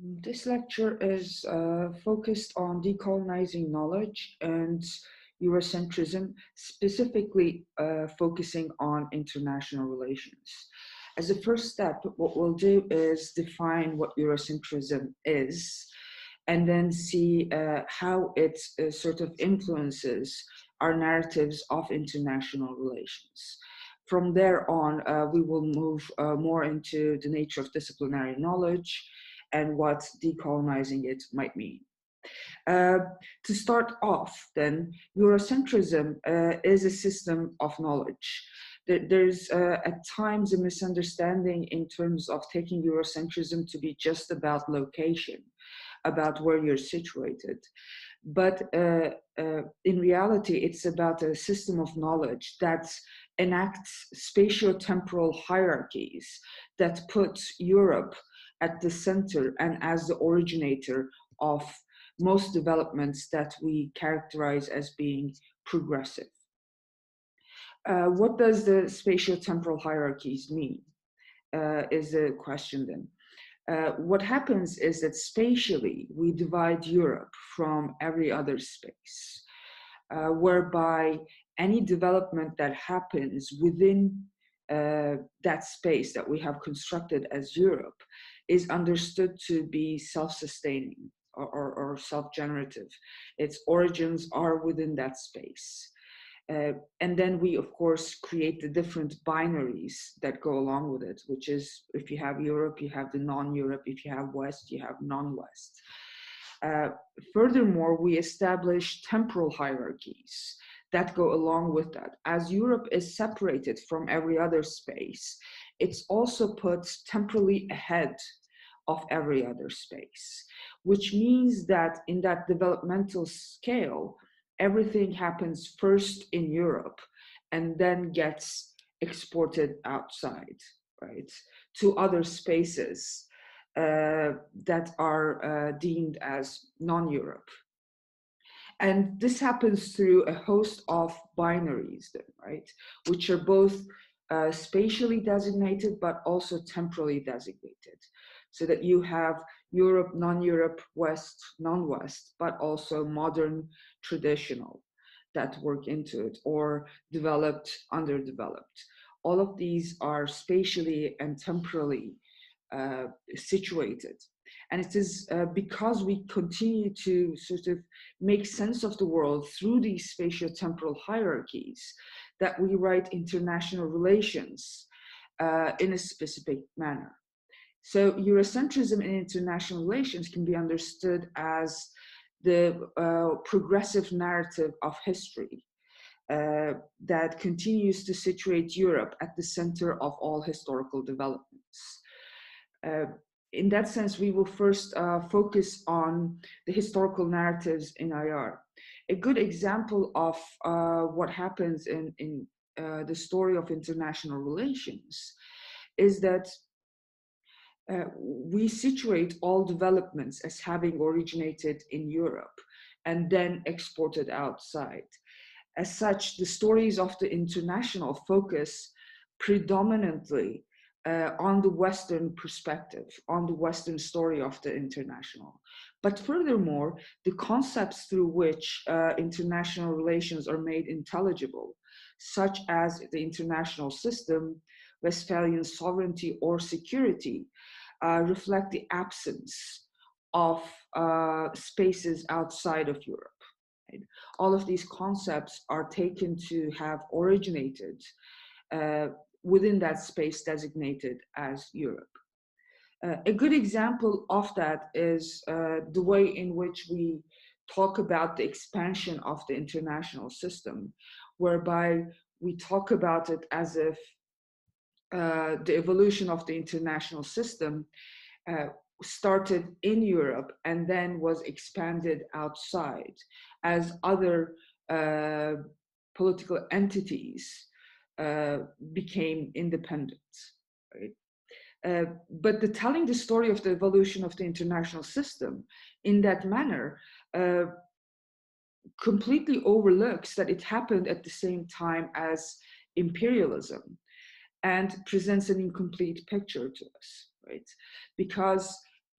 This lecture is uh, focused on decolonizing knowledge and Eurocentrism, specifically uh, focusing on international relations. As a first step, what we'll do is define what Eurocentrism is, and then see uh, how it uh, sort of influences our narratives of international relations. From there on, uh, we will move uh, more into the nature of disciplinary knowledge and what decolonizing it might mean. Uh, to start off, then, Eurocentrism uh, is a system of knowledge. There's uh, at times a misunderstanding in terms of taking Eurocentrism to be just about location, about where you're situated. But uh, uh, in reality, it's about a system of knowledge that enacts spatio-temporal hierarchies that puts Europe at the center and as the originator of most developments that we characterize as being progressive. Uh, what does the spatio-temporal hierarchies mean uh, is the question then. Uh, what happens is that spatially we divide Europe from every other space, uh, whereby any development that happens within uh, that space that we have constructed as Europe is understood to be self-sustaining or, or, or self-generative. Its origins are within that space. Uh, and then we, of course, create the different binaries that go along with it, which is if you have Europe, you have the non-Europe. If you have West, you have non-West. Uh, furthermore, we establish temporal hierarchies that go along with that. As Europe is separated from every other space, it's also put temporally ahead of every other space, which means that in that developmental scale, everything happens first in Europe and then gets exported outside, right, to other spaces uh, that are uh, deemed as non-Europe. And this happens through a host of binaries, then, right, which are both uh, spatially designated but also temporally designated so that you have Europe, non-Europe, West, non-West, but also modern, traditional that work into it, or developed, underdeveloped. All of these are spatially and temporally uh, situated. And it is uh, because we continue to sort of make sense of the world through these spatio-temporal hierarchies that we write international relations uh, in a specific manner. So Eurocentrism in international relations can be understood as the uh, progressive narrative of history uh, that continues to situate Europe at the center of all historical developments. In that sense, we will first uh, focus on the historical narratives in IR. A good example of uh, what happens in, in uh, the story of international relations is that uh, we situate all developments as having originated in Europe and then exported outside. As such, the stories of the international focus predominantly uh, on the Western perspective, on the Western story of the international. But furthermore, the concepts through which uh, international relations are made intelligible, such as the international system, Westphalian sovereignty or security uh, reflect the absence of uh, spaces outside of Europe. Right? All of these concepts are taken to have originated uh, within that space designated as Europe. Uh, a good example of that is uh, the way in which we talk about the expansion of the international system, whereby we talk about it as if uh, the evolution of the international system uh, started in Europe and then was expanded outside as other uh, political entities became independent. Right? Uh, but the telling the story of the evolution of the international system in that manner completely overlooks that it happened at the same time as imperialism and presents an incomplete picture to us, right? Because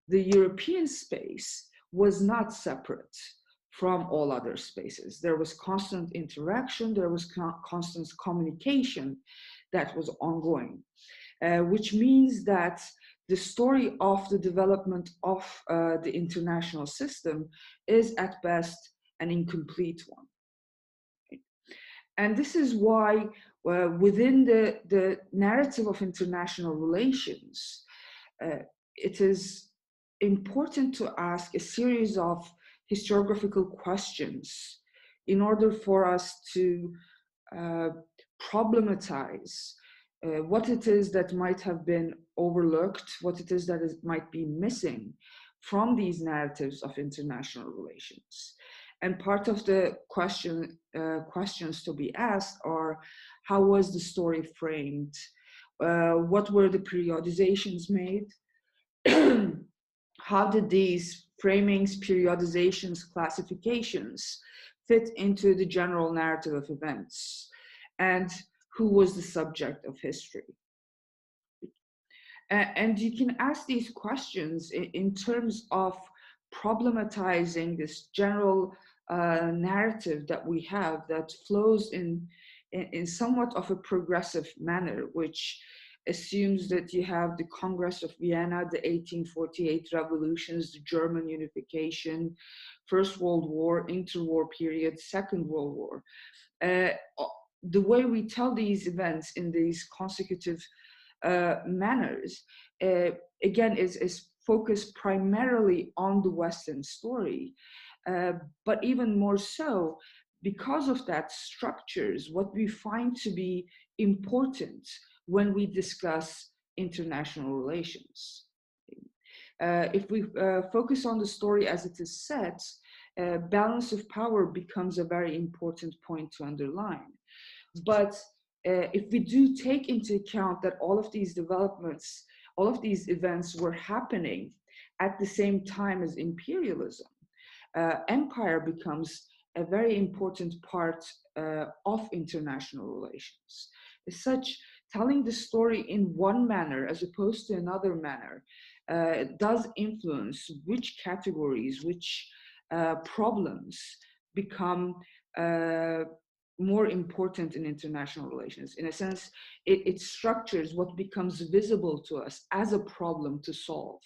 the European space was not separate from all other spaces. There was constant interaction, there was constant communication that was ongoing, uh, which means that the story of the development of uh, the international system is at best an incomplete one. And this is why uh, within the, the narrative of international relations, uh, it is important to ask a series of historiographical questions in order for us to uh, problematize uh, what it is that might have been overlooked, what it is that is, might be missing from these narratives of international relations. And part of the question, uh, questions to be asked are, how was the story framed? Uh, what were the periodizations made? how did these framings, periodizations, classifications fit into the general narrative of events? And who was the subject of history? And you can ask these questions in terms of problematizing this general uh, narrative that we have that flows in, in, in somewhat of a progressive manner, which assumes that you have the Congress of Vienna, the 1848 revolutions, the German unification, First World War, interwar period, Second World War. Uh, the way we tell these events in these consecutive uh, manners, uh, again, is, is focused primarily on the Western story. Uh, but even more so, because of that structures, what we find to be important when we discuss international relations. Uh, if we uh, focus on the story as it is set, uh, balance of power becomes a very important point to underline. But uh, if we do take into account that all of these developments, all of these events were happening at the same time as imperialism, uh, empire becomes a very important part uh, of international relations. As such, telling the story in one manner as opposed to another manner uh, does influence which categories, which uh, problems become uh, more important in international relations. In a sense, it, it, structures what becomes visible to us as a problem to solve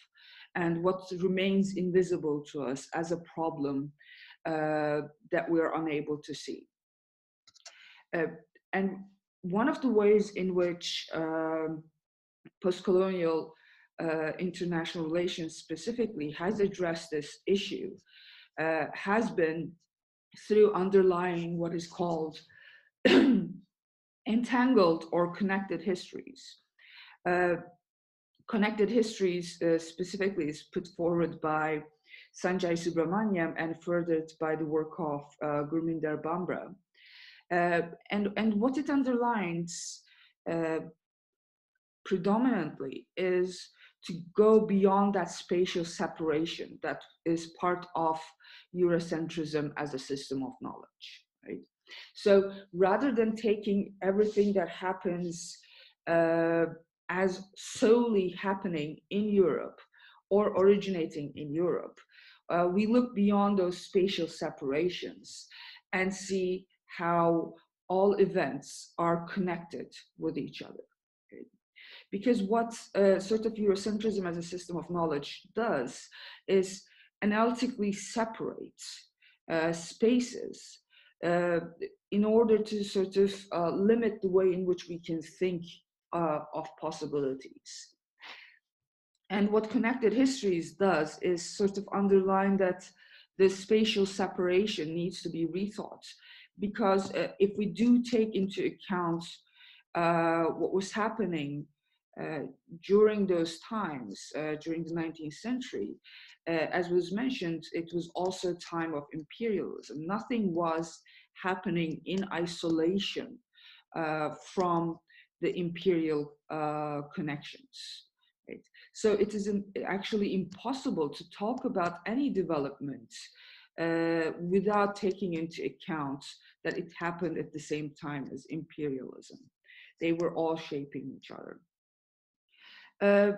and what remains invisible to us as a problem uh, that we're unable to see. Uh, and one of the ways in which um, post-colonial uh, international relations specifically has addressed this issue uh, has been through underlying what is called entangled or connected histories. Uh, connected histories uh, specifically is put forward by Sanjay Subrahmanyam and furthered by the work of uh, Gurminder Bhambra. Uh, and, and what it underlines uh, predominantly is to go beyond that spatial separation that is part of Eurocentrism as a system of knowledge, right? So rather than taking everything that happens uh, as solely happening in Europe or originating in Europe, uh, we look beyond those spatial separations and see how all events are connected with each other. Because what uh, sort of Eurocentrism as a system of knowledge does is analytically separate uh, spaces uh, in order to sort of uh, limit the way in which we can think uh, of possibilities. And what Connected Histories does is sort of underline that the spatial separation needs to be rethought because uh, if we do take into account uh, what was happening uh, during those times, uh, during the 19th century, uh, as was mentioned, it was also a time of imperialism. Nothing was happening in isolation uh, from the imperial connections. Right? So it is actually impossible to talk about any development uh, without taking into account that it happened at the same time as imperialism. They were all shaping each other. Uh,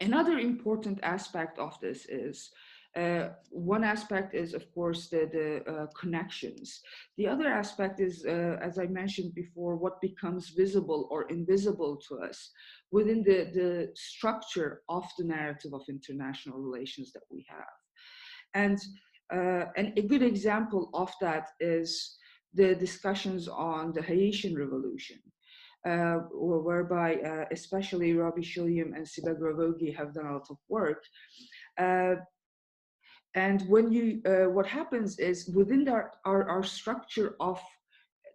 another important aspect of this is uh, one aspect is, of course, the, the uh, connections. The other aspect is, uh, as I mentioned before, what becomes visible or invisible to us within the, the structure of the narrative of international relations that we have. And, uh, and a good example of that is the discussions on the Haitian Revolution. Uh, whereby uh, especially Robbie Shilliam and Siba Grovogui have done a lot of work. Uh, and when you, uh, what happens is within our, our, our, structure of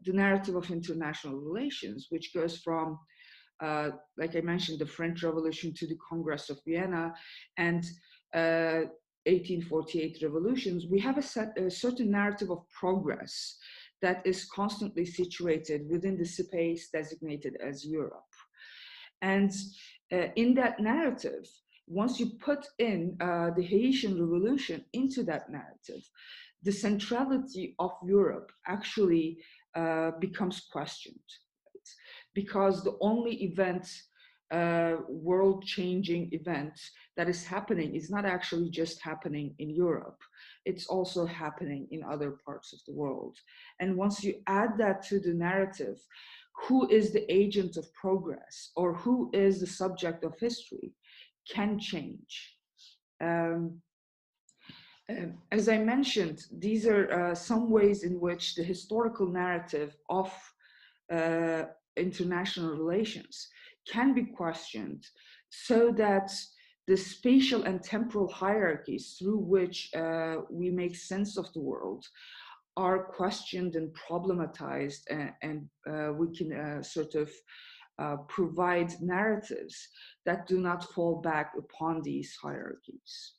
the narrative of international relations, which goes from, uh, like I mentioned, the French Revolution to the Congress of Vienna and 1848 revolutions, we have a, set, a certain narrative of progress that is constantly situated within the space designated as Europe. And uh, in that narrative, once you put in uh, the Haitian Revolution into that narrative, the centrality of Europe actually uh, becomes questioned. Right? Because the only event, uh, world changing event that is happening is not actually just happening in Europe, it's also happening in other parts of the world. And once you add that to the narrative, who is the agent of progress or who is the subject of history can change. Um, um, as I mentioned, these are uh, some ways in which the historical narrative of uh, international relations can be questioned so that the spatial and temporal hierarchies through which uh, we make sense of the world are questioned and problematized and, and uh, we can uh, sort of uh, provide narratives that do not fall back upon these hierarchies.